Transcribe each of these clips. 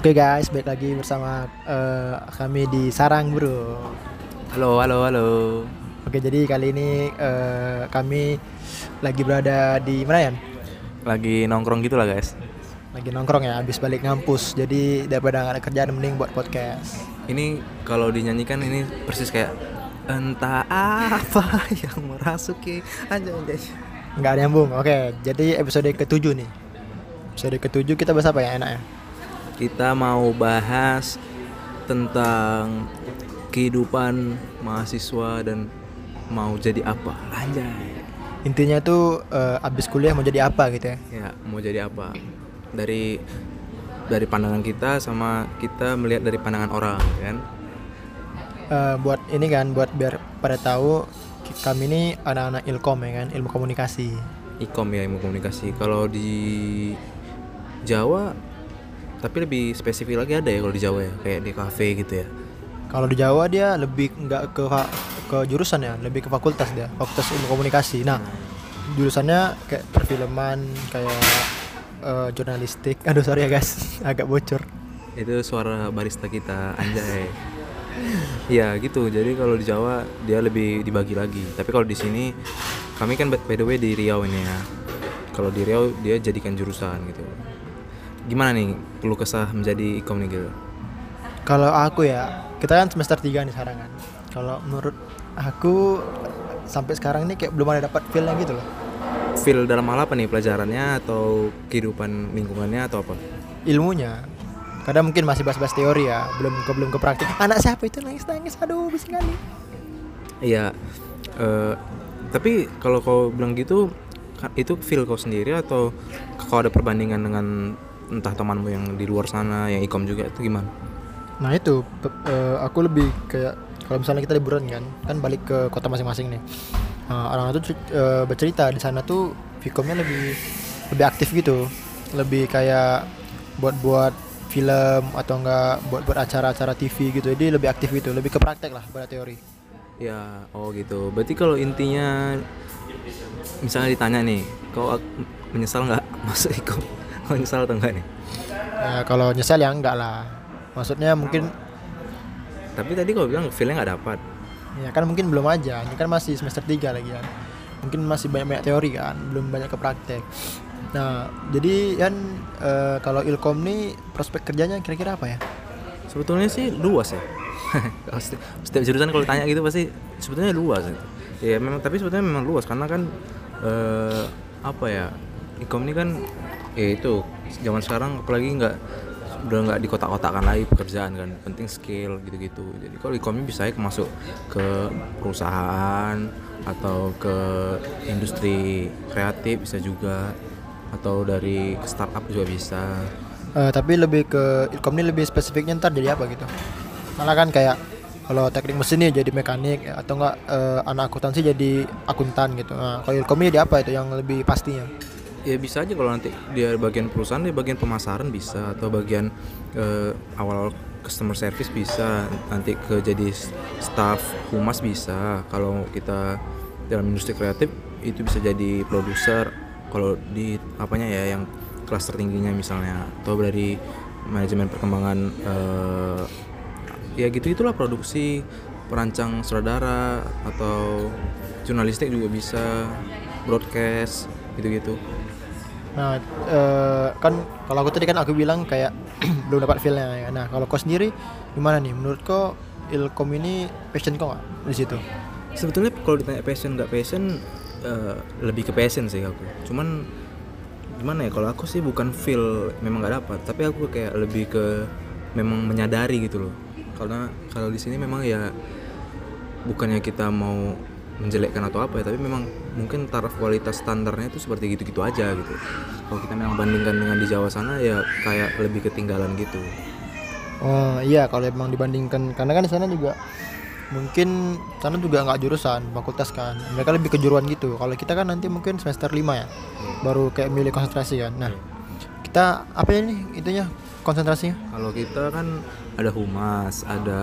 Oke guys, balik lagi bersama eh, kami di Sarang Bro. Halo, halo, halo. Oke, jadi kali ini eh, kami lagi berada di mana ya? Lagi nongkrong gitu lah guys. Lagi nongkrong ya, habis balik ngampus. Jadi daripada nggak ada kerjaan mending buat podcast. Ini kalau dinyanyikan ini persis kayak entah apa yang merasuki aja aja. Nggak ada nyambung. Oke, jadi episode ketujuh nih. Episode ketujuh kita bahas apa ya enaknya? Kita mau bahas tentang kehidupan mahasiswa dan mau jadi apa. Anjay. Intinya tuh eh, abis kuliah mau jadi apa gitu ya? Ya, mau jadi apa? Dari dari pandangan kita sama kita melihat dari pandangan orang kan. Eh, buat ini kan, buat biar pada tahu kami ini anak-anak ilkom ya kan, ilmu komunikasi. Ikom ya ilmu komunikasi. Kalau di Jawa tapi lebih spesifik lagi ada ya kalau di Jawa ya kayak di kafe gitu ya. Kalau di Jawa dia lebih nggak ke ke jurusan ya, lebih ke fakultas dia, fakultas ilmu komunikasi. Nah, jurusannya kayak perfilman, kayak eh, jurnalistik. Aduh sorry ya guys, agak bocor. Itu suara barista kita anjay. Iya gitu. Jadi kalau di Jawa dia lebih dibagi lagi. Tapi kalau di sini kami kan by the way di Riau ini ya. Kalau di Riau dia jadikan jurusan gitu. Gimana nih perlu kesah menjadi ikom nih gitu? Kalau aku ya, kita kan semester 3 nih sekarang kan. Kalau menurut aku sampai sekarang ini kayak belum ada dapat feel gitu loh. Feel dalam hal apa nih pelajarannya atau kehidupan lingkungannya atau apa? Ilmunya. Kadang mungkin masih bahas-bahas teori ya, belum ke belum ke praktik. Anak siapa itu nangis-nangis? Aduh, bising kali. Iya. eh, tapi kalau kau bilang gitu itu feel kau sendiri atau kau ada perbandingan dengan entah temanmu yang di luar sana yang ikom juga itu gimana? Nah itu eh, aku lebih kayak kalau misalnya kita liburan kan, kan balik ke kota masing-masing nih. Nah, orang itu cer- eh, bercerita di sana tuh Vkomnya lebih lebih aktif gitu, lebih kayak buat-buat film atau enggak buat-buat acara-acara TV gitu. Jadi lebih aktif gitu, lebih ke praktek lah pada teori. Ya, oh gitu. Berarti kalau intinya misalnya ditanya nih, kau menyesal nggak masuk ikom? Menyesal atau enggak nih? Ya kalau nyesel ya enggak lah. Maksudnya mungkin Tapi tadi kau bilang feelnya nggak dapat. ya kan mungkin belum aja. Ini kan masih semester 3 lagi kan. Mungkin masih banyak-banyak teori kan, belum banyak ke praktek. Nah, jadi kan eh, kalau Ilkom nih prospek kerjanya kira-kira apa ya? Sebetulnya sih luas ya. Setiap, setiap jurusan kalau tanya gitu pasti sebetulnya luas. Gitu. Ya memang tapi sebetulnya memang luas karena kan eh, apa ya ikom ini kan ya itu zaman sekarang apalagi nggak udah nggak di kotak-kotakan lagi pekerjaan kan penting skill gitu-gitu jadi kalau ini bisa ya masuk ke perusahaan atau ke industri kreatif bisa juga atau dari startup juga bisa Eh, tapi lebih ke Ilkom ini lebih spesifiknya ntar jadi apa gitu? Malah kan kayak kalau teknik mesin nih jadi mekanik atau enggak eh, anak akuntansi jadi akuntan gitu. Nah, kalau Ilkom jadi apa itu yang lebih pastinya? Ya bisa aja kalau nanti dia bagian perusahaan dia bagian pemasaran bisa atau bagian eh, awal customer service bisa nanti ke jadi staff humas bisa. Kalau kita dalam industri kreatif itu bisa jadi produser. Kalau di apanya ya yang kelas tertingginya misalnya atau dari manajemen perkembangan eh, ya gitu itulah produksi perancang sutradara atau jurnalistik juga bisa broadcast gitu-gitu Nah, eh, kan kalau aku tadi kan aku bilang kayak belum dapat feelnya ya. Nah, kalau kau sendiri gimana nih? Menurut kau Ilkom ini passion kau nggak di situ? sebetulnya kalau ditanya passion nggak passion eh, lebih ke passion sih aku cuman gimana ya kalau aku sih bukan feel memang nggak dapat tapi aku kayak lebih ke memang menyadari gitu loh karena kalau di sini memang ya bukannya kita mau menjelekkan atau apa ya tapi memang mungkin taraf kualitas standarnya itu seperti gitu-gitu aja gitu kalau kita memang bandingkan dengan di Jawa sana ya kayak lebih ketinggalan gitu Oh iya, kalau emang dibandingkan karena kan di sana juga mungkin sana juga nggak jurusan fakultas kan. Mereka lebih kejuruan gitu. Kalau kita kan nanti mungkin semester 5 ya, baru kayak milih konsentrasi kan. Nah, kita apa ya nih itunya konsentrasinya? Kalau kita kan ada humas, ada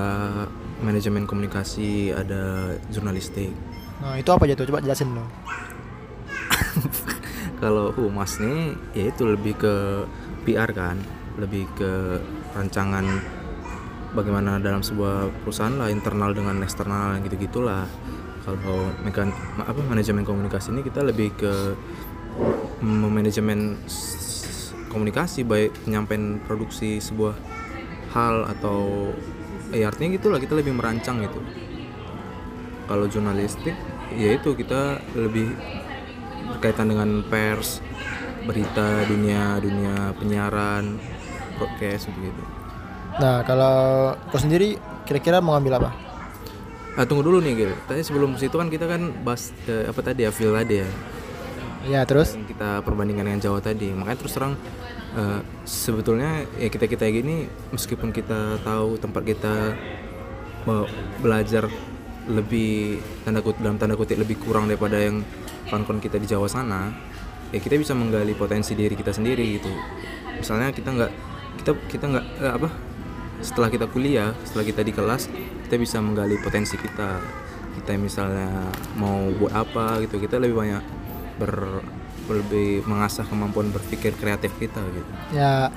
manajemen komunikasi, ada jurnalistik. Nah, itu apa aja tuh? Coba jelasin dong. Kalau humas nih, ya itu lebih ke PR kan, lebih ke rancangan bagaimana dalam sebuah perusahaan lah internal dengan eksternal gitu gitulah kalau mekan apa manajemen komunikasi ini kita lebih ke memanajemen s- komunikasi baik penyampaian produksi sebuah hal atau ya artinya gitulah kita lebih merancang gitu kalau jurnalistik ya itu kita lebih berkaitan dengan pers berita dunia dunia penyiaran broadcast gitu Nah, kalau kau sendiri kira-kira mau ngambil apa? ah tunggu dulu nih Gil. Tadi sebelum situ kan kita kan bahas eh, apa tadi ya feel tadi ya? Ya, terus? Yang kita perbandingkan dengan Jawa tadi. Makanya terus terang eh, sebetulnya ya kita kita gini meskipun kita tahu tempat kita me- belajar lebih tanda kutip dalam tanda kutip lebih kurang daripada yang kawan-kawan kita di Jawa sana ya kita bisa menggali potensi diri kita sendiri gitu. Misalnya kita nggak kita kita nggak eh, apa setelah kita kuliah setelah kita di kelas kita bisa menggali potensi kita. Kita misalnya mau buat apa gitu kita lebih banyak ber lebih mengasah kemampuan berpikir kreatif kita gitu. Ya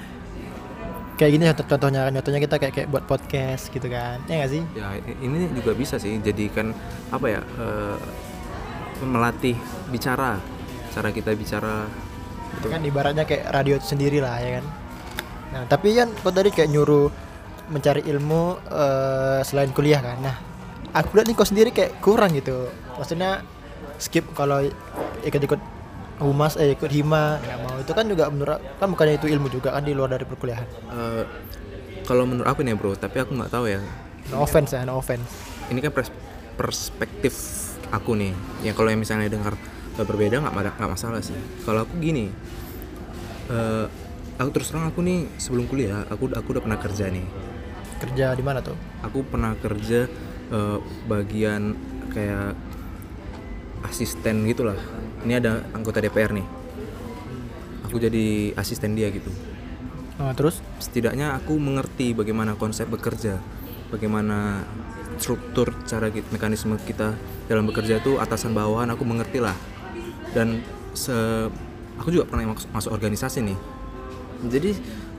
kayak gini contoh- contohnya kan contohnya kita kayak kayak buat podcast gitu kan. Ya nggak sih? ya ini juga bisa sih jadikan apa ya eh, melatih bicara cara kita bicara Itu kan ibaratnya kayak radio sendiri lah ya kan. Nah, tapi kan kau tadi kayak nyuruh mencari ilmu eh, selain kuliah kan. Nah, aku lihat nih kau sendiri kayak kurang gitu. Maksudnya skip kalau ikut-ikut humas eh ikut hima nggak mau itu kan juga menurut kan bukannya itu ilmu juga kan di luar dari perkuliahan. Eh, kalau menurut aku nih bro tapi aku nggak tahu ya No offense ya, no offense. ini kan pers- perspektif aku nih ya kalau yang misalnya dengar eh, berbeda nggak nggak masalah sih kalau aku gini eh, aku terus terang aku nih sebelum kuliah aku aku udah pernah kerja nih Kerja di mana tuh? aku pernah kerja eh, bagian kayak asisten gitulah. Ini ada anggota DPR nih. Aku jadi asisten dia gitu. Nah, terus? Setidaknya aku mengerti bagaimana konsep bekerja, bagaimana struktur cara mekanisme kita dalam bekerja itu atasan bawahan aku mengerti lah. Dan se aku juga pernah masuk, masuk organisasi nih. Jadi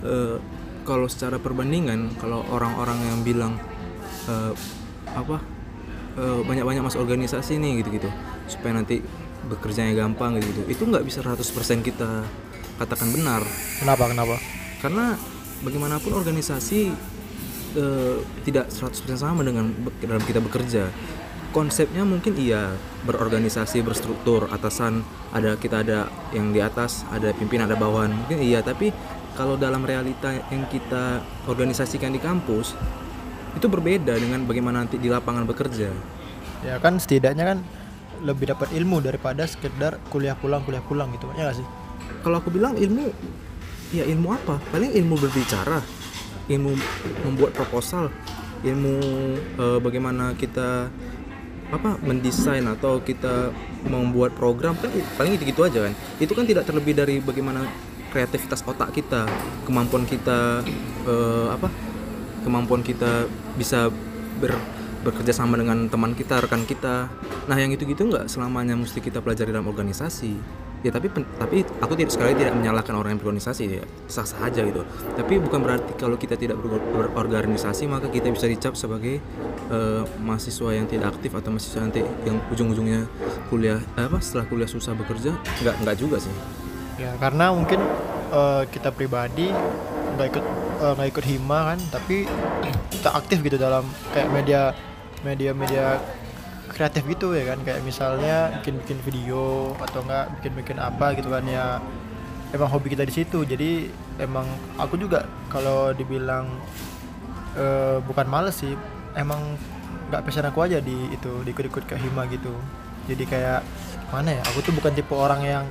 eh, kalau secara perbandingan kalau orang-orang yang bilang eh, apa eh, banyak-banyak masuk organisasi nih gitu-gitu supaya nanti bekerjanya gampang gitu, itu nggak bisa 100% kita katakan benar. Kenapa kenapa? karena bagaimanapun organisasi eh, tidak 100% sama dengan dalam kita bekerja. Konsepnya mungkin iya berorganisasi berstruktur atasan ada kita ada yang di atas ada pimpinan ada bawahan mungkin iya. Tapi kalau dalam realita yang kita organisasikan di kampus itu berbeda dengan bagaimana nanti di lapangan bekerja. Ya kan setidaknya kan lebih dapat ilmu daripada sekedar kuliah pulang kuliah pulang gitu ya nggak sih? kalau aku bilang ilmu ya ilmu apa paling ilmu berbicara ilmu membuat proposal ilmu eh, bagaimana kita apa mendesain atau kita membuat program kan paling itu gitu aja kan itu kan tidak terlebih dari bagaimana kreativitas otak kita kemampuan kita eh, apa kemampuan kita bisa ber bekerja sama dengan teman kita rekan kita. Nah yang itu gitu nggak selamanya mesti kita pelajari dalam organisasi. Ya tapi tapi aku tidak sekali tidak menyalahkan orang yang berorganisasi ya sah sah aja gitu. Tapi bukan berarti kalau kita tidak ber- berorganisasi maka kita bisa dicap sebagai eh, mahasiswa yang tidak aktif atau mahasiswa nanti yang ujung-ujungnya kuliah eh, apa setelah kuliah susah bekerja nggak nggak juga sih. Ya karena mungkin eh, kita pribadi nggak ikut nggak ikut hima kan, tapi kita aktif gitu dalam kayak media media-media kreatif gitu ya kan. Kayak misalnya bikin-bikin video atau enggak bikin-bikin apa gitu kan ya. Emang hobi kita di situ. Jadi emang aku juga kalau dibilang eh, bukan males sih emang nggak passion aku aja di itu di ikut-ikut ke hima gitu. Jadi kayak mana ya aku tuh bukan tipe orang yang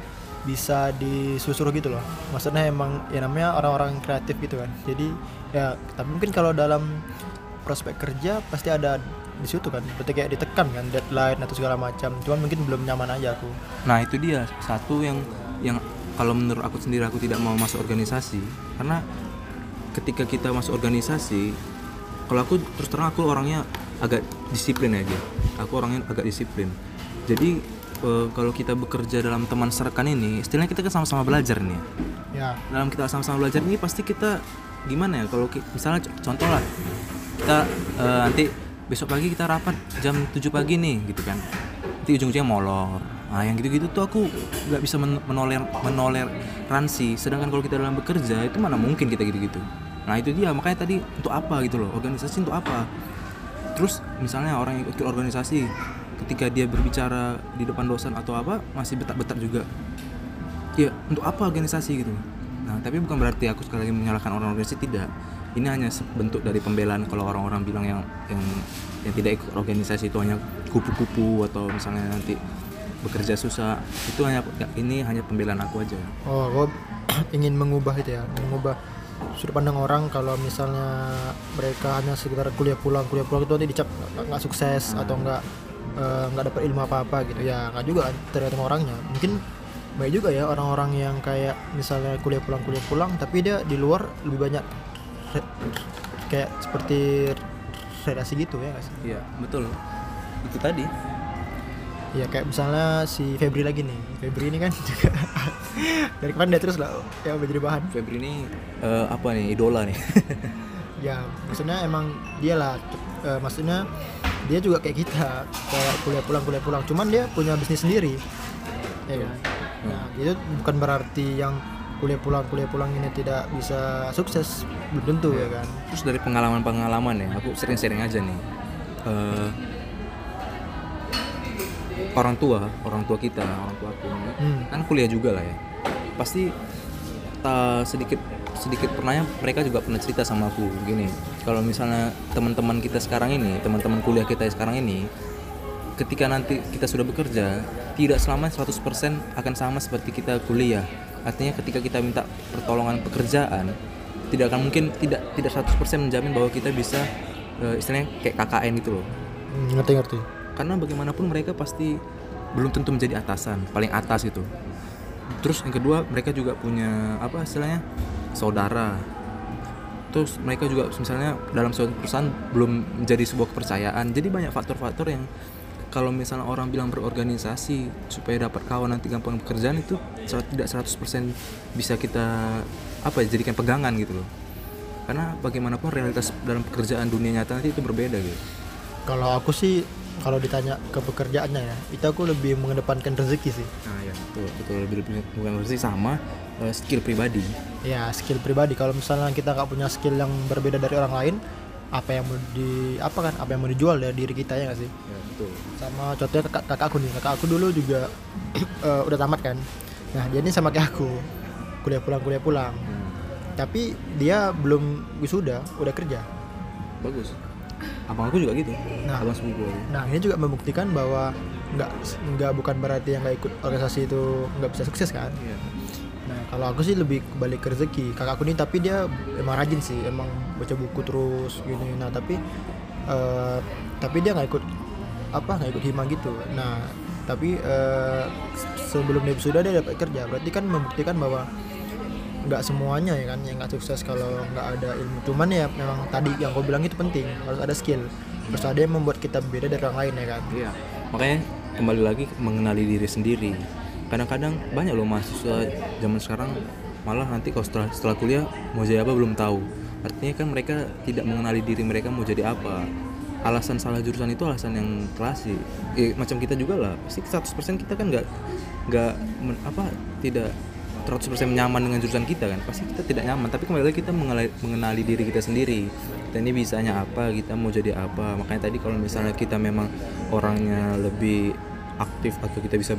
bisa disusuruh gitu loh. Maksudnya emang ya namanya orang-orang kreatif gitu kan. Jadi ya tapi mungkin kalau dalam prospek kerja pasti ada di situ kan. Berarti kayak ditekan kan deadline atau segala macam. Cuman mungkin belum nyaman aja aku. Nah itu dia. Satu yang yang kalau menurut aku sendiri aku tidak mau masuk organisasi. Karena ketika kita masuk organisasi kalau aku terus terang aku orangnya agak disiplin aja. Aku orangnya agak disiplin. Jadi eh, kalau kita bekerja dalam teman serekan ini istilahnya kita kan sama-sama belajar nih ya. Ya. Dalam kita sama-sama belajar ini pasti kita gimana ya? Kalau misalnya contoh lah. Kita eh, nanti besok pagi kita rapat jam 7 pagi nih gitu kan. Nanti ujung-ujungnya molor. Nah yang gitu-gitu tuh aku nggak bisa men- menoler menoleransi. Sedangkan kalau kita dalam bekerja itu mana mungkin kita gitu-gitu. Nah itu dia. Makanya tadi untuk apa gitu loh? Organisasi untuk apa? Terus misalnya orang yang ikut organisasi ketika dia berbicara di depan dosen atau apa masih betak-betak juga. Ya untuk apa organisasi gitu? Nah tapi bukan berarti aku sekali lagi menyalahkan orang organisasi tidak ini hanya bentuk dari pembelaan kalau orang-orang bilang yang yang yang tidak ikut organisasi itu hanya kupu-kupu atau misalnya nanti bekerja susah itu hanya ya, ini hanya pembelaan aku aja Oh, kau ingin mengubah itu ya, mengubah sudut pandang orang kalau misalnya mereka hanya sekitar kuliah pulang, kuliah pulang itu nanti dicap nggak- sukses atau nggak eh, nggak dapat ilmu apa-apa gitu. Ya nggak juga tergantung orangnya. Mungkin baik juga ya orang-orang yang kayak misalnya kuliah pulang, kuliah pulang, tapi dia di luar lebih banyak re- kayak seperti relasi gitu ya nggak sih? iya betul. Itu tadi. Ya kayak misalnya si Febri lagi nih, Febri ini kan juga dari kemarin dia terus lah ya menjadi bahan. Febri ini eh, apa nih idola nih? Ya maksudnya emang dia lah eh, maksudnya dia juga kayak kita kayak kuliah pulang kuliah pulang. Cuman dia punya bisnis sendiri. Ya kan? Nah itu bukan berarti yang kuliah pulang kuliah pulang ini tidak bisa sukses belum tentu ya kan? Terus dari pengalaman-pengalaman ya aku sering-sering aja nih eh, orang tua orang tua kita orang tua aku Hmm. kan kuliah juga lah ya. Pasti ta, sedikit sedikit pernahnya mereka juga pernah cerita sama aku gini kalau misalnya teman-teman kita sekarang ini teman-teman kuliah kita sekarang ini ketika nanti kita sudah bekerja tidak selama 100% akan sama seperti kita kuliah artinya ketika kita minta pertolongan pekerjaan tidak akan mungkin tidak tidak 100% menjamin bahwa kita bisa eh, istilahnya kayak KKN gitu loh. Hmm, ngerti ngerti. Karena bagaimanapun mereka pasti belum tentu menjadi atasan paling atas gitu. Terus yang kedua mereka juga punya apa istilahnya saudara. Terus mereka juga misalnya dalam suatu perusahaan belum menjadi sebuah kepercayaan. Jadi banyak faktor-faktor yang kalau misalnya orang bilang berorganisasi supaya dapat kawan nanti gampang pekerjaan itu tidak 100% bisa kita apa ya jadikan pegangan gitu loh. Karena bagaimanapun realitas dalam pekerjaan dunia nyata nanti itu berbeda gitu. Kalau aku sih kalau ditanya ke pekerjaannya ya itu aku lebih mengedepankan rezeki sih. Nah ya betul betul. Lebih lebih bukan bersih sama eh, skill pribadi. ya skill pribadi. Kalau misalnya kita nggak punya skill yang berbeda dari orang lain apa yang mau di apa kan apa yang mau dijual dari diri kita ya nggak sih Ya betul. sama contohnya kakak, kakak aku nih kakak aku dulu juga eh, udah tamat kan nah dia ini sama kayak aku kuliah pulang kuliah pulang tapi dia belum wisuda udah kerja Bagus. Abang aku juga gitu. Nah. abang sepupu nah ini juga membuktikan bahwa nggak nggak bukan berarti yang nggak ikut organisasi itu nggak bisa sukses kan Iya. Nah kalau aku sih lebih balik ke rezeki. Kakak aku nih tapi dia emang rajin sih. Emang baca buku terus gini. Nah tapi eh, tapi dia nggak ikut apa nggak ikut hima gitu. Nah tapi eh, sebelum dia sudah dia dapat kerja. Berarti kan membuktikan bahwa nggak semuanya ya kan yang nggak sukses kalau nggak ada ilmu. Cuman ya memang tadi yang kau bilang itu penting. Harus ada skill. Harus ada yang membuat kita beda dari orang lain ya kan. Iya. Makanya kembali lagi mengenali diri sendiri. Kadang-kadang banyak loh mahasiswa zaman sekarang malah nanti kalau setelah setelah kuliah mau jadi apa belum tahu. Artinya kan mereka tidak mengenali diri mereka mau jadi apa. Alasan salah jurusan itu alasan yang klasik. Eh, macam kita juga lah. Pasti 100% kita kan nggak nggak apa tidak 100% nyaman dengan jurusan kita kan pasti kita tidak nyaman tapi kembali lagi kita mengenali, mengenali diri kita sendiri kita ini bisanya apa kita mau jadi apa makanya tadi kalau misalnya kita memang orangnya lebih aktif atau kita bisa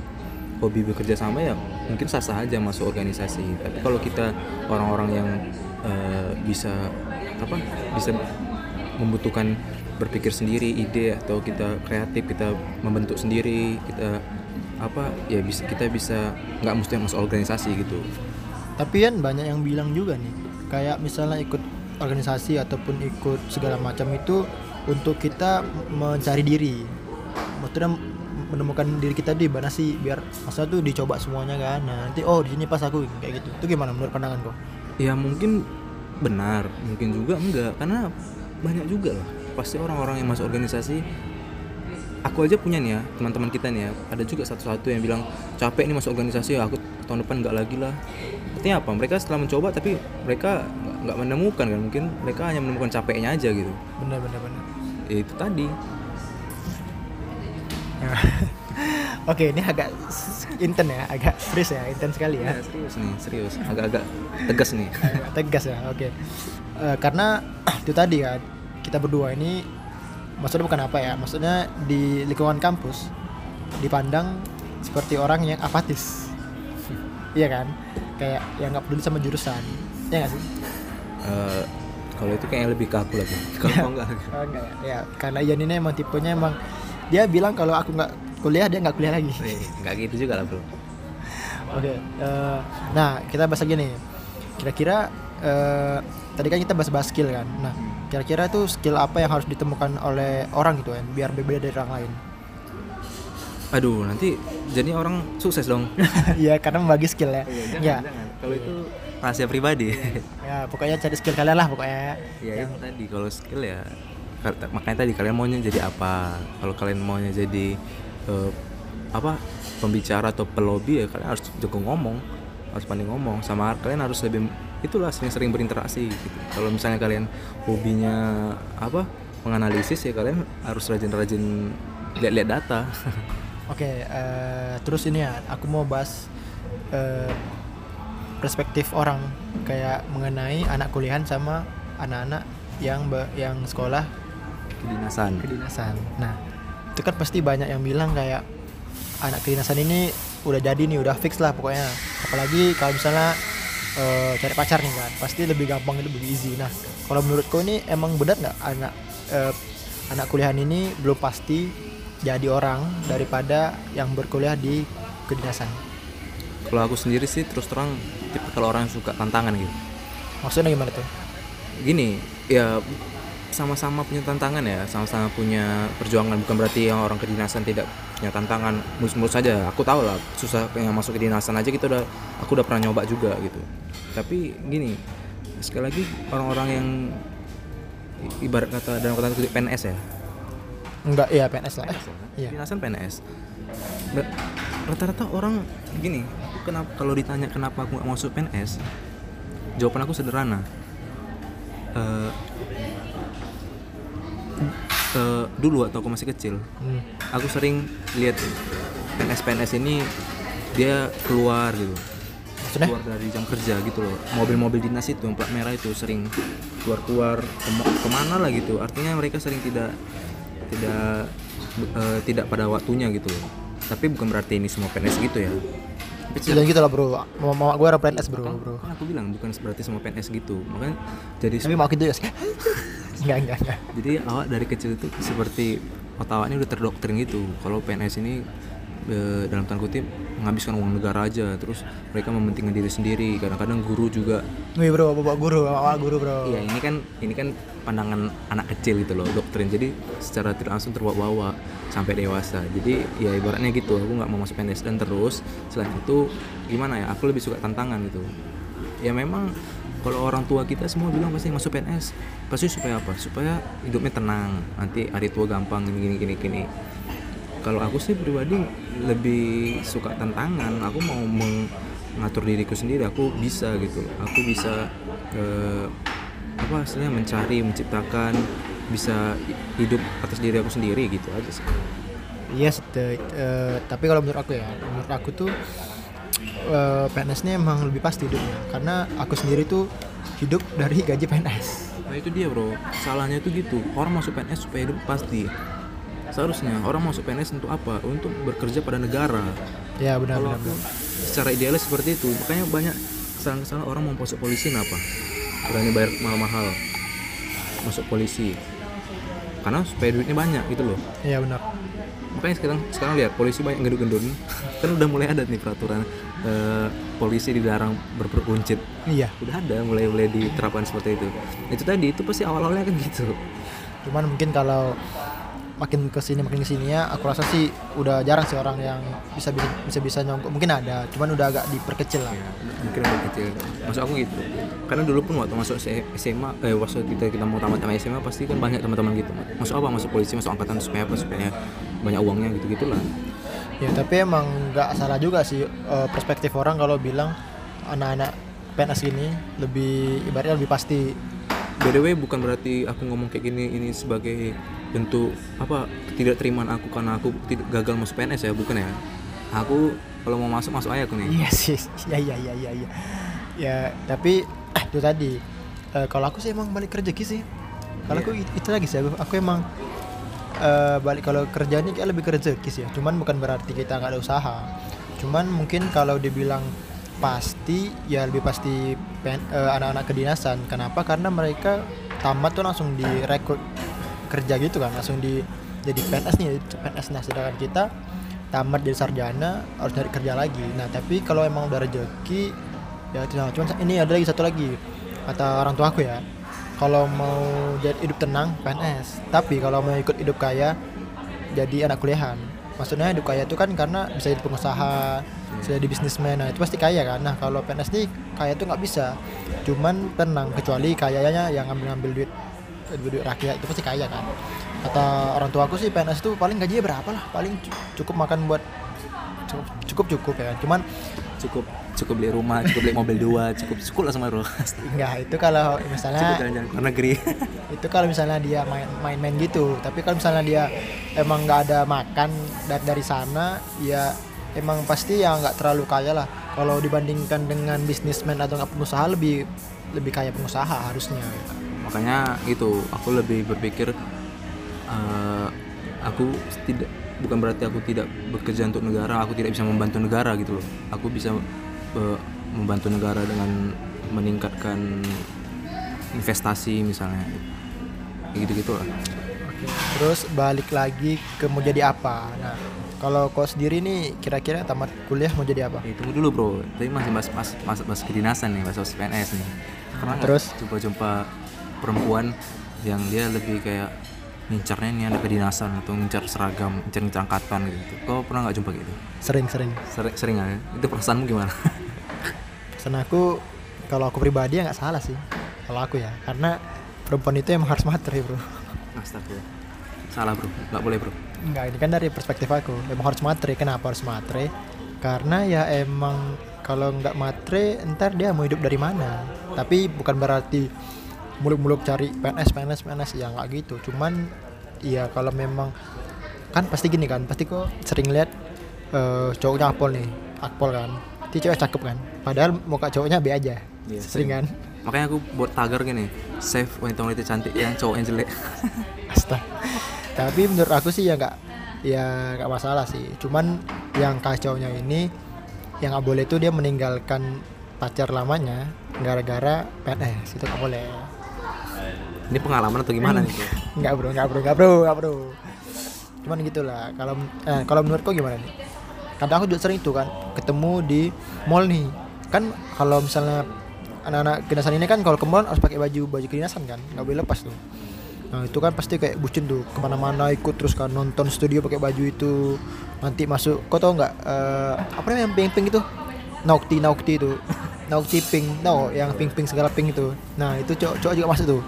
hobi bekerja sama ya mungkin sah sah aja masuk organisasi. Tapi kalau kita orang-orang yang eh, bisa apa bisa membutuhkan berpikir sendiri ide atau kita kreatif kita membentuk sendiri kita apa ya bisa kita bisa nggak mesti masuk organisasi gitu. Tapi kan banyak yang bilang juga nih kayak misalnya ikut organisasi ataupun ikut segala macam itu untuk kita mencari diri. Maksudnya menemukan diri kita di mana sih biar masa tuh dicoba semuanya kan. Nah nanti oh di sini pas aku kayak gitu. Itu gimana menurut pandangan kau? Ya mungkin benar mungkin juga enggak karena banyak juga lah. Pasti orang-orang yang masuk organisasi aku aja punya nih ya teman-teman kita nih ya. Ada juga satu-satu yang bilang capek nih masuk organisasi ya aku tahun depan nggak lagi lah. Artinya apa? Mereka setelah mencoba tapi mereka nggak- menemukan kan. Mungkin mereka hanya menemukan capeknya aja gitu. Bener bener bener ya itu tadi oke ini agak s- inten ya agak serius ya inten sekali ya. Ya serius nih serius. Agak-agak tegas nih. Agak tegas ya oke. Eh, karena itu tadi kan kita berdua ini maksudnya bukan apa ya maksudnya di lingkungan kampus dipandang seperti orang yang apatis. Iya kan? Kayak yang nggak peduli sama jurusan. Ya nggak sih? Eh, kalau itu kayaknya lebih ke aku lagi. Kalau kau enggak. Oh, enggak ya? Ya karena Ian ini emang tipenya emang dia bilang kalau aku nggak kuliah dia nggak kuliah lagi nggak gitu juga lah bro Oke, eh, nah kita bahas lagi nih. Kira-kira eh, tadi kan kita bahas-bahas skill kan. Nah, kira-kira tuh skill apa yang harus ditemukan oleh orang gitu kan, biar berbeda dari orang lain. aduh nanti jadi orang sukses dong Iya, karena membagi skill ya. Ya, kalau itu rahasia pribadi ya pokoknya cari skill kalian lah pokoknya. ya itu tadi kalau skill ya makanya tadi kalian maunya jadi apa? Kalau kalian maunya jadi eh, apa pembicara atau pelobi ya kalian harus jago ngomong harus pandai ngomong. Sama kalian harus lebih itulah sering-sering berinteraksi gitu. Kalau misalnya kalian hobinya apa menganalisis ya kalian harus rajin-rajin lihat-lihat data. Oke, eh, terus ini ya, aku mau bahas eh, perspektif orang. Kayak mengenai anak kuliahan sama anak-anak yang yang sekolah kedinasan kedinasan. Nah, itu kan pasti banyak yang bilang kayak anak kedinasan ini udah jadi nih, udah fix lah pokoknya. Apalagi kalau misalnya eh, cari pacar nih kan, pasti lebih gampang itu lebih easy. Nah, kalau menurutku ini emang benar nggak anak eh, anak kuliahan ini belum pasti jadi orang daripada yang berkuliah di kedinasan. kalau aku sendiri sih terus terang tipe kalau orang yang suka tantangan gitu Maksudnya gimana tuh? gini ya sama-sama punya tantangan ya sama-sama punya perjuangan. Bukan berarti yang orang kedinasan tidak punya tantangan. Mulus-mulus saja aku tahu lah susah yang masuk kedinasan aja kita udah aku udah pernah nyoba juga gitu. Tapi gini sekali lagi orang-orang yang ibarat kata dalam kata kutip PNS ya. Enggak, iya PNS lah. Iya. kedinasan PNS rata-rata orang gini kenapa kalau ditanya kenapa aku nggak masuk PNS jawaban aku sederhana. Eh, eh, dulu waktu aku masih kecil Hmm. aku sering lihat PNS PNS ini dia keluar gitu Maksudnya? keluar dari jam kerja gitu loh mobil-mobil dinas itu yang plat merah itu sering keluar-keluar kemo- ke mana lah gitu artinya mereka sering tidak tidak eh, tidak pada waktunya gitu loh tapi bukan berarti ini semua PNS gitu ya Jangan gitu lah bro. Mama, mama gue orang PNS bro, kan, bro. kan aku bilang bukan berarti semua PNS gitu makanya jadi Tapi mau gitu ya? enggak, enggak, enggak. jadi awak dari kecil itu seperti otaknya udah terdoktrin gitu. Kalau PNS ini eh, dalam tanda kutip menghabiskan uang negara aja. Terus mereka mementingkan diri sendiri. Kadang-kadang guru juga. Wih bro, bapak guru, bapak guru bro. Iya ini kan ini kan pandangan anak kecil gitu loh doktrin. Jadi secara tidak langsung terbawa-bawa sampai dewasa. Jadi ya ibaratnya gitu aku nggak mau masuk PNS dan terus selain itu gimana ya aku lebih suka tantangan gitu. Ya memang kalau orang tua kita semua bilang pasti masuk PNS pasti supaya apa? Supaya hidupnya tenang. Nanti hari tua gampang gini gini gini gini. Kalau aku sih pribadi lebih suka tantangan. Aku mau mengatur diriku sendiri. Aku bisa gitu aku bisa eh, apa istilahnya mencari menciptakan bisa hidup atas diri aku sendiri gitu aja sih. Yes, tapi kalau menurut aku ya, menurut aku tuh eh, PNS ini emang lebih pasti hidupnya, karena aku sendiri tuh hidup dari gaji PNS. nah itu dia bro. Salahnya itu gitu. Orang masuk PNS supaya hidup pasti. Seharusnya orang masuk PNS untuk apa? Untuk bekerja pada negara. Ya benar kalau benar. aku benar. secara idealis seperti itu. Makanya banyak kesalahan-kesalahan orang mau masuk polisi kenapa berani bayar mahal-mahal masuk polisi. Karena supaya duitnya banyak gitu loh. Iya benar. Makanya sekarang sekarang lihat polisi banyak gendut-gendut kan udah mulai ada nih peraturan eh, polisi dilarang berperuncit. Iya. udah ada mulai mulai diterapkan seperti itu. Itu tadi itu pasti awal-awalnya kan gitu. Cuman mungkin kalau makin ke sini makin ke sini ya, aku rasa sih udah jarang sih orang yang bisa bisa bisa, bisa nyongkok. Mungkin ada, cuman udah agak diperkecil lah. ya, mungkin ada kecil. Masuk aku gitu. Karena dulu pun waktu masuk SMA eh waktu kita kita mau tamat SMA pasti kan banyak teman-teman gitu masuk apa? Masuk polisi masuk angkatan supaya apa? Supaya banyak uangnya gitu gitulah Ya tapi emang nggak salah juga sih eh, perspektif orang kalau bilang anak-anak PNS gini lebih ibaratnya lebih pasti. BDW bukan berarti aku ngomong kayak gini ini sebagai bentuk apa ketidakterimaan aku karena aku tidak gagal masuk PNS ya bukan ya? Aku kalau mau masuk masuk aja aku nih. Iya sih iya iya iya iya iya. Ya tapi eh, itu tadi. Eh, kalau aku sih emang balik kerja sih. Kalau Iya. aku it- itu lagi sih aku, aku emang eh, balik kalau kerja ini kayak lebih kerja sih ya. Cuman bukan berarti kita nggak ada usaha. Cuman mungkin kalau dibilang pasti ya lebih pasti pen- eh, anak-anak kedinasan. Kenapa? Karena mereka tamat tuh langsung direkrut kerja gitu kan. Langsung di jadi PNS nih PNS nah sedangkan kita tamat jadi sarjana harus cari kerja lagi. Nah tapi kalau emang udah rezeki ya itu cuman ini ada lagi satu lagi. Kata orang tua aku ya kalau mau jadi hidup tenang PNS tapi kalau mau ikut hidup kaya jadi anak kuliahan. Maksudnya hidup kaya itu kan karena bisa jadi pengusaha bisa jadi bisnismen nah itu pasti kaya kan. Nah kalau PNS nih kaya tuh nggak bisa. Cuman tenang kecuali kayanya yang ngambil ngambil duit duit, rakyat itu pasti kaya kan. Kata orang tua aku sih PNS itu paling gajinya berapa lah? Paling cu- cukup makan buat cukup cukup cukup ya kan. Cuman cukup cukup beli rumah cukup beli mobil dua cukup cukup lah sama bro enggak itu kalau cukup misalnya jalan-jalan ke negeri. Itu kalau misalnya dia main main-main gitu. Tapi kalau misalnya dia emang nggak ada makan dari dari sana ya emang pasti ya nggak terlalu kaya lah. Kalau dibandingkan dengan bisnismen atau nggak pengusaha lebih lebih kaya pengusaha harusnya. Makanya itu aku lebih berpikir eh, aku tidak bukan berarti aku tidak bekerja untuk negara aku tidak bisa membantu negara gitu loh. Aku bisa membantu negara dengan meningkatkan investasi misalnya. Gitu gitu lah. Oke. terus balik lagi ke mau jadi apa? Nah kalau kau sendiri nih kira-kira tamat kuliah mau jadi apa? Eh, tunggu dulu bro. Tadi masih bahas bahas bahas, bahas kedinasan nih bahas PNS nih. Pernah nggak Terus? jumpa perempuan yang dia lebih kayak ngincarnya nih ada kedinasan atau ngincar seragam ngincar ngincar angkatan gitu. Kau pernah nggak jumpa gitu? Sering-sering sering. Sering nggak ya? itu perasaanmu gimana? Pesan aku kalau aku pribadi ya nggak salah sih. Kalau aku ya karena perempuan itu emang harus materi bro. Astagfirullah. Salah bro. Nggak boleh bro. Enggak, ini kan dari perspektif aku. Emang harus matre kenapa harus matre karena ya emang kalau nggak matre ntar dia mau hidup dari mana? Tapi bukan berarti muluk-muluk cari PNS PNS PNS ya nggak gitu cuman ya kalau memang kan pasti gini kan pasti kok sering lihat eh, cowoknya akpol nih akpol kan itu cewek cakep kan padahal muka cowoknya B aja Iya, sering kan makanya aku buat tagar gini save wanita-wanita cantik yang cowok yang jelek Astaga. Tapi menurut aku sih ya nggak ya nggak masalah sih. Cuman yang kacaunya ini yang nggak boleh itu dia meninggalkan pacar lamanya gara-gara PNS itu nggak boleh. Ini pengalaman atau gimana nih? Nggak bro, nggak bro, nggak bro, nggak bro. Cuman gitulah. Kalau eh, kalau menurut kau gimana nih? Kadang aku juga sering itu kan ketemu di mall nih. Kan kalau misalnya anak-anak kedinasan ini kan kalau ke mall harus pakai baju baju kedinasan kan, nggak boleh lepas tuh. Nah itu kan pasti kayak bucin tuh ke mana-mana ikut terus kan nonton studio pakai baju itu nanti masuk kau tau nggak eh, apa namanya yang pink pink itu Naukti Naukti itu Naukti pink tau yang pink pink segala pink itu nah itu cowok cowok juga masuk tuh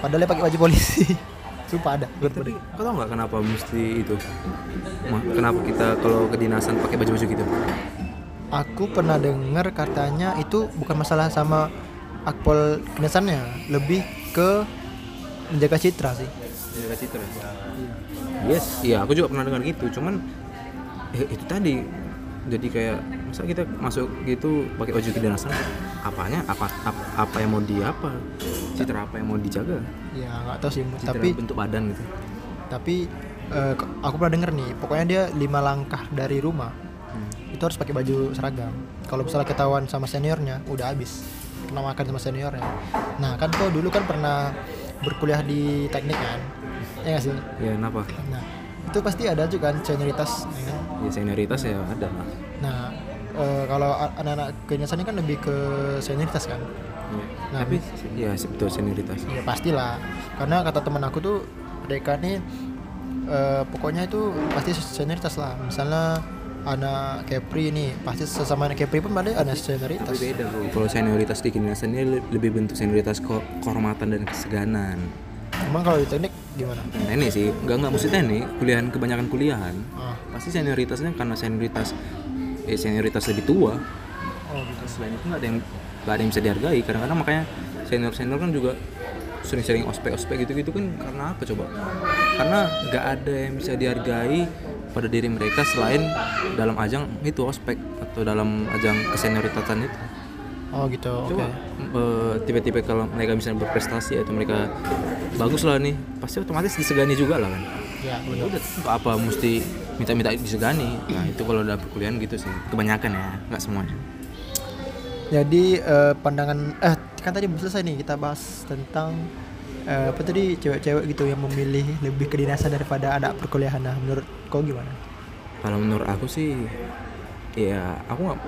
padahal dia pakai baju polisi. Sumpah ada. Tapi kau tau nggak kenapa mesti itu? Kenapa kita kalau kedinasan pakai baju-baju gitu? Aku pernah dengar katanya itu bukan masalah sama akpol kinasannya lebih ke menjaga citra sih. Jaga citra. Yes, iya aku juga pernah dengar gitu. Cuman eh, itu tadi jadi kayak masa kita masuk gitu pakai baju kedinasan apanya? Apa, apa apa yang mau di apa citra apa yang mau dijaga? Ya nggak tahu sih citra tapi bentuk badan gitu. Tapi k- aku pernah denger nih pokoknya dia lima langkah dari rumah Hmm. itu harus pakai baju seragam. Kalau misalnya ketahuan sama seniornya udah habis. Kena makan sama seniornya. Nah kan kau dulu kan pernah berkuliah di teknik kan? Ya nggak sih? Ya kenapa? Nah itu pasti ada juga kan senioritas ya kan? Ya senioritas ya ada lah nah eh, kalau anak-anak kedinasan ini kan lebih ke senioritas kan? Iya. Nah, tapi ya betul senioritas. Ya pastilah. Karena kata teman aku tuh mereka nih eh, pokoknya itu pasti senioritas lah. Misalnya anak Kepri nih pasti sesama anak Kepri pun ada anak senioritas. Tapi beda bro kalau senioritas di kedinasan ini le- lebih bentuk senioritas ko- kehormatan dan keseganan. Emang kalau di teknik gimana? Nah, ini sih. Nggak nggak. Mesti teknik kuliahan kebanyakan kuliahan ah. pasti senioritasnya karena senioritas eh, senioritas lebih tua. Oh gitu. Selain itu nggak ada yang nggak ada yang bisa dihargai. Kadang-kadang makanya senior senior kan juga sering-sering ospek ospek gitu gitu kan karena apa coba? Karena nggak ada yang bisa dihargai pada diri mereka selain dalam ajang itu ospek atau dalam ajang kesenioritasan itu oh gitu. Oke. coba eh, tiba-tiba kalau mereka bisa berprestasi atau mereka bagus lah nih pasti otomatis disegani juga lah kan. Ya ya udah apa mesti minta-minta disegani? Nah itu kalau udah perkuliahan gitu sih kebanyakan ya nggak semuanya. Jadi eh, pandangan eh kan tadi belum selesai nih kita bahas tentang eh, apa tadi cewek-cewek gitu yang memilih lebih kedinasan daripada anak perkuliahan. Nah, menurut kau gimana? kalau menurut aku sih ya aku nggak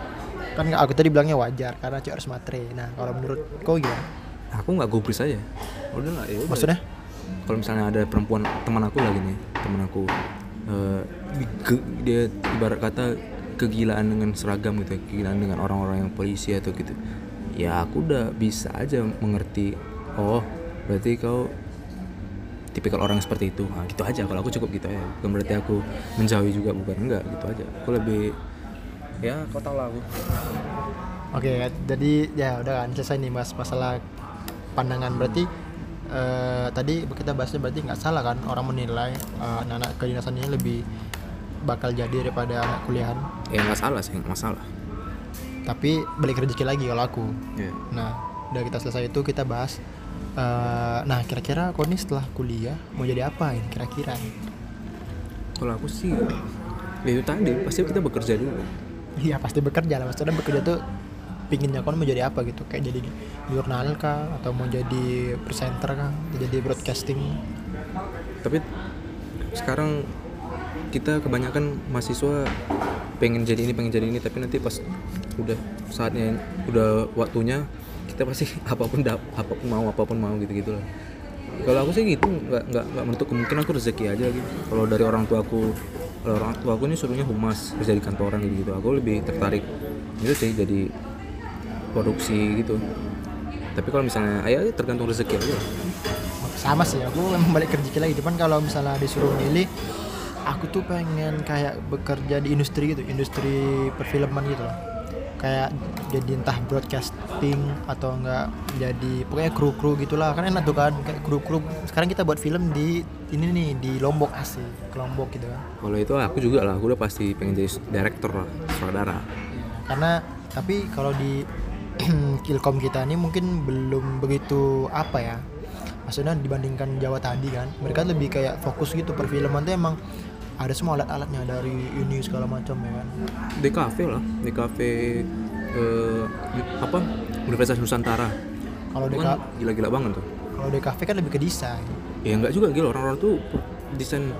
Kan aku tadi bilangnya wajar karena cewek harus matre. Nah, kalau menurut kau gimana? aku nggak gubris aja udah lah ya udah. Maksudnya? kalau misalnya ada perempuan teman aku lagi nih teman aku eh, ge- dia ibarat kata kegilaan dengan seragam gitu ya, kegilaan dengan orang-orang yang polisi atau gitu ya aku udah bisa aja mengerti oh berarti kau tipikal orang seperti itu nah, gitu aja kalau aku cukup gitu aja bukan berarti aku menjauhi juga bukan enggak gitu aja aku lebih ya kau tau lah aku Oke, jadi ya udah kan selesai nih bahas masalah pandangan berarti eh, tadi kita bahasnya berarti nggak salah kan orang menilai eh, anak-anak kedinasan ini lebih bakal jadi daripada anak kuliahan. ya nggak salah sih nggak masalah Tapi balik rezeki lagi kalau aku. ya Nah, udah kita selesai itu kita bahas. eh, nah, kira-kira kau nih setelah kuliah mau jadi apa ini kira-kira? kalau aku sih ya itu tadi pasti kita bekerja dulu Iya pasti bekerja lah. Maksudnya bekerja tuh pinginnya kau mau jadi apa gitu? Kayak jadi jurnal kah? Atau mau jadi presenter kah? Jadi broadcasting? tapi sekarang kita kebanyakan mahasiswa pengen jadi ini pengen jadi ini tapi nanti pas udah saatnya udah waktunya kita pasti apa pun dap apa pun mau apa pun mau gitu gitu lah kalau aku sih gitu nggak nggak nggak menutup kemungkinan aku rezeki aja gitu kalau dari orang tua aku orang tua aku ini suruhnya humas kerja di kantoran gitu gitu aku lebih tertarik itu sih jadi produksi gitu tapi kalau misalnya ayah tergantung rezeki aja. Sama sih, aku memang balik kerja lagi. Cuman kalau misalnya disuruh milih, aku tuh pengen kayak bekerja di industri gitu, industri perfilman gitu loh. Kayak jadi entah broadcasting atau enggak jadi pokoknya kru-kru gitulah. Kan enak tuh kan kayak kru-kru. Sekarang kita buat film di ini nih di Lombok asli ke Lombok gitu kan. Kalau itu aku juga lah, aku udah pasti pengen jadi director lah, sutradara. karena tapi kalau di Kilkom kita ini mungkin belum begitu apa ya. Maksudnya dibandingkan Jawa tadi kan mereka lebih kayak fokus gitu perfilman tuh emang ada semua alat-alatnya dari ini segala macam ya kan? Di kafe lah, di kafe eh, apa? Universitas Nusantara. kalau Itu DK kan gila-gila banget tuh. kalau DKV kan lebih ke desain. Ya enggak juga gila. Orang-orang tuh desain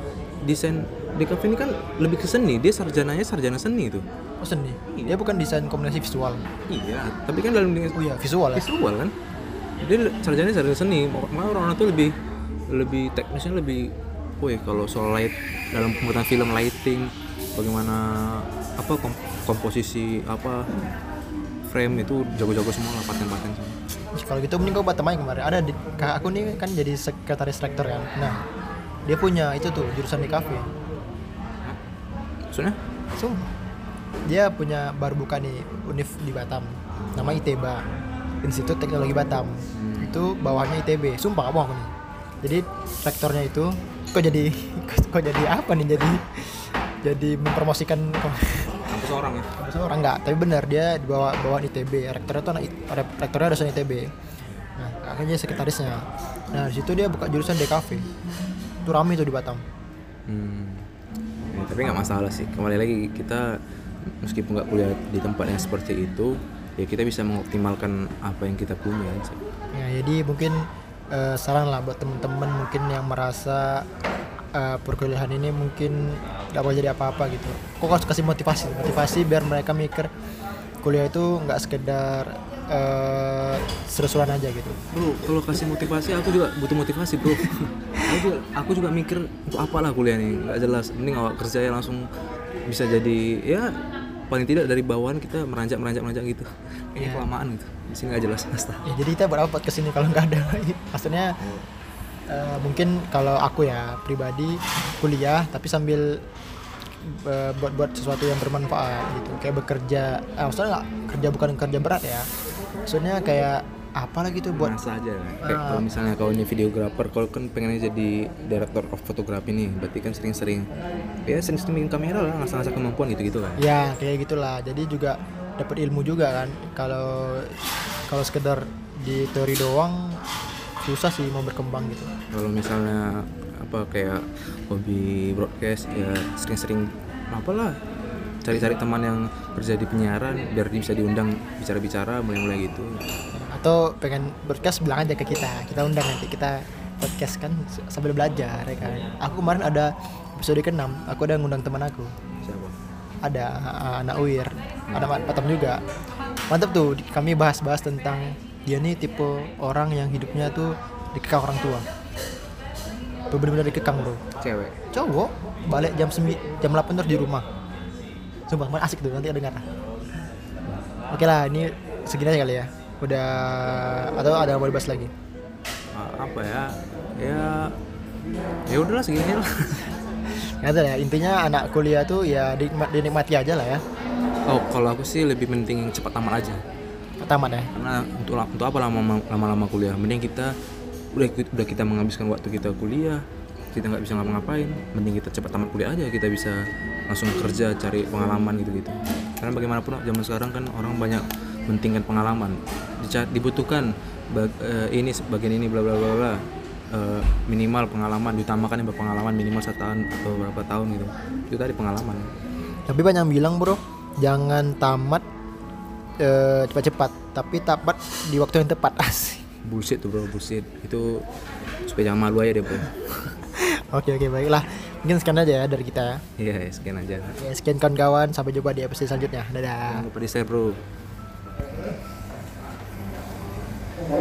desain di kafe ini kan lebih ke seni, dia sarjananya sarjana seni tuh. oh seni? Dia bukan desain komunikasi visual. Iya, tapi kan dalam dengan oh iya visual ya? Visual kan. Dia sarjananya sarjana seni, malah orang-orang tuh lebih lebih teknisnya lebih woi kalau soal light dalam pembuatan film lighting bagaimana apa kom- komposisi apa frame itu jago-jago semua lah paten-paten semua. kalau gitu mending kau batam aja kemarin ada di, kakak aku nih kan jadi sekretaris rektor kan nah dia punya itu tuh jurusan DKV Maksudnya? Sumpah. Dia punya baru buka nih univ di Batam. Nama ITBA. Institut Teknologi Batam. Itu bawahnya ITB. Sumpah bohong aku nih. Jadi rektornya itu kok jadi kok jadi apa nih jadi jadi mempromosikan Kampus orang ya? kampus orang enggak, tapi benar dia di bawah bawah ITB. Rektornya tuh anak rektornya dosen ITB. Nah, akhirnya sekretarisnya. Nah, di situ dia buka jurusan DKV. Itu rame tuh di Batam. Hmm. Ya, tapi nggak masalah sih. Kembali lagi kita meskipun nggak kuliah di tempat yang seperti itu, ya kita bisa mengoptimalkan apa yang kita punya aja. Ya, jadi mungkin eh, saran lah buat temen-temen mungkin yang merasa eh, perkuliahan ini mungkin gak mau jadi apa-apa gitu. Kok harus kasih motivasi, motivasi biar mereka mikir kuliah itu nggak sekedar eh, seru-seruan aja gitu. Bro, kalau kasih motivasi aku juga butuh motivasi bro. aku juga, aku juga mikir untuk apalah kuliah nih, nggak jelas. Mending awak kerja ya langsung bisa jadi ya paling tidak dari bawahan kita meranjak meranjak meranjak gitu. Ini Iya. kelamaan gitu. Di sini nggak jelas pasti. Ya, jadi kita buat apa podcast ini kalau nggak ada? Maksudnya eh, mungkin kalau aku ya pribadi kuliah tapi sambil eh, buat-buat sesuatu yang bermanfaat gitu kayak bekerja eh, maksudnya nggak kerja bukan kerja berat ya maksudnya kayak apa lagi tuh buat Masa aja kan. Kayak Ah. kalau misalnya kau ini videographer, kalau kan pengennya jadi director of photography nih, berarti kan sering-sering ya sering-sering kamera lah, ngasah-ngasah kemampuan gitu-gitu kan. ya kayak gitulah jadi juga dapat ilmu juga kan kalau kalau sekedar di teori doang susah sih mau berkembang gitu Kalau misalnya apa kayak hobi broadcast ya sering-sering apalah cari-cari teman yang kerja di penyiaran biar dia bisa diundang bicara-bicara mulai-mulai gitu. Atau pengen broadcast bilang aja ke kita. Kita undang nanti kita podcast kan sambil belajar ya kan. Aku kemarin ada episode ke-6 aku ada ngundang teman aku. Siapa? ada uh, anak UIR ada Patam juga. Mantap tuh kami bahas-bahas tentang dia nih tipe orang yang hidupnya tuh dikekang orang tua. Bener-bener dikekang bro. Cewek. cowok balik jam 9 jam 8 terus di rumah. Sumpah asik tuh nanti dengar. Oke lah ini segini aja kali ya udah atau ada yang mau dibahas lagi Ah, apa ya? Ya ya udahlah segini lah. tahu ya intinya anak kuliah tuh ya dinikmat, dinikmati aja lah ya Oh, kalau aku sih lebih penting cepat tamat aja. tamat ya karena untuk untuk apa lama lama-lama kuliah mending kita udah udah kita menghabiskan waktu kita kuliah kita nggak bisa ngapa-ngapain mending kita cepat tamat kuliah aja kita bisa langsung kerja cari pengalaman gitu gitu karena bagaimanapun zaman sekarang kan orang banyak mentingkan pengalaman. Dibutuhkan bag- eh, ini bagian ini bla bla bla bla. Eh, minimal pengalaman ditambahkan yang berpengalaman minimal satu tahun atau berapa tahun gitu. Itu tadi pengalaman. Tapi banyak yang bilang bro jangan tamat eh, cepat-cepat tapi tamat di waktu yang tepat. Asik. Bullshit tuh bro bullshit. Itu supaya jangan malu aja deh bro. Oke oke baiklah. Mungkin sekian aja ya dari kita ya. Iya sekian aja. Oke, sekian kawan-kawan. Sampai jumpa di episode selanjutnya. Dadah. Jangan lupa di share bro Okay.